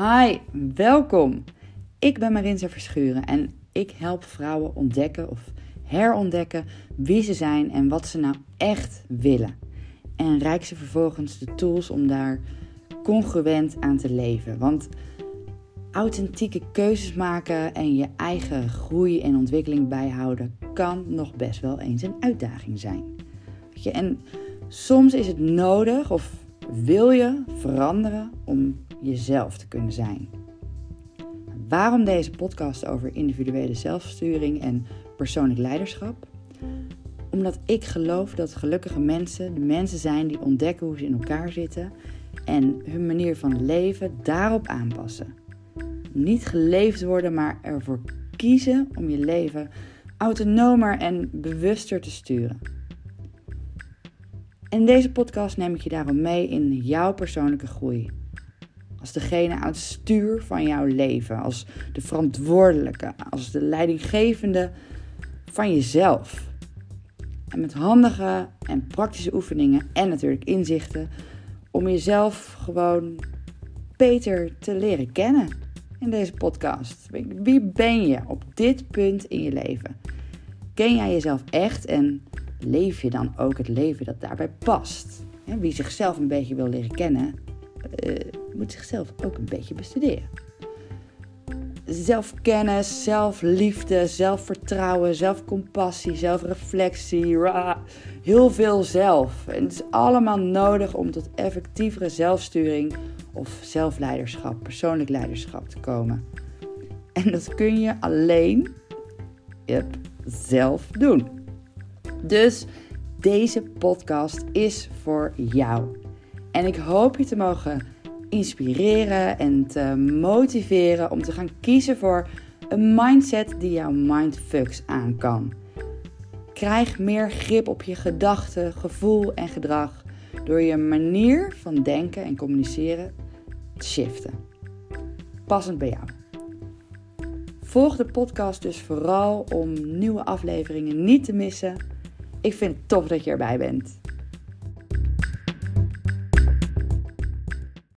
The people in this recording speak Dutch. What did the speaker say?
Hi, welkom. Ik ben Marinza Verschuren en ik help vrouwen ontdekken of herontdekken wie ze zijn en wat ze nou echt willen. En reik ze vervolgens de tools om daar congruent aan te leven. Want authentieke keuzes maken en je eigen groei en ontwikkeling bijhouden kan nog best wel eens een uitdaging zijn. en soms is het nodig of wil je veranderen om jezelf te kunnen zijn. Waarom deze podcast over individuele zelfsturing en persoonlijk leiderschap? Omdat ik geloof dat gelukkige mensen de mensen zijn die ontdekken hoe ze in elkaar zitten en hun manier van leven daarop aanpassen. Niet geleefd worden, maar ervoor kiezen om je leven autonomer en bewuster te sturen. In deze podcast neem ik je daarom mee in jouw persoonlijke groei. Als degene aan het stuur van jouw leven, als de verantwoordelijke, als de leidinggevende van jezelf. En met handige en praktische oefeningen en natuurlijk inzichten om jezelf gewoon beter te leren kennen in deze podcast. Wie ben je op dit punt in je leven? Ken jij jezelf echt en leef je dan ook het leven dat daarbij past? Wie zichzelf een beetje wil leren kennen, uh, moet zichzelf ook een beetje bestuderen. Zelfkennis, zelfliefde, zelfvertrouwen, zelfcompassie, zelfreflectie, heel veel zelf. En het is allemaal nodig om tot effectievere zelfsturing of zelfleiderschap, persoonlijk leiderschap te komen. En dat kun je alleen yep, zelf doen. Dus deze podcast is voor jou. En ik hoop je te mogen inspireren en te motiveren om te gaan kiezen voor een mindset die jouw mindfucks aan kan. Krijg meer grip op je gedachten, gevoel en gedrag door je manier van denken en communiceren te shiften. Passend bij jou. Volg de podcast dus vooral om nieuwe afleveringen niet te missen. Ik vind het tof dat je erbij bent.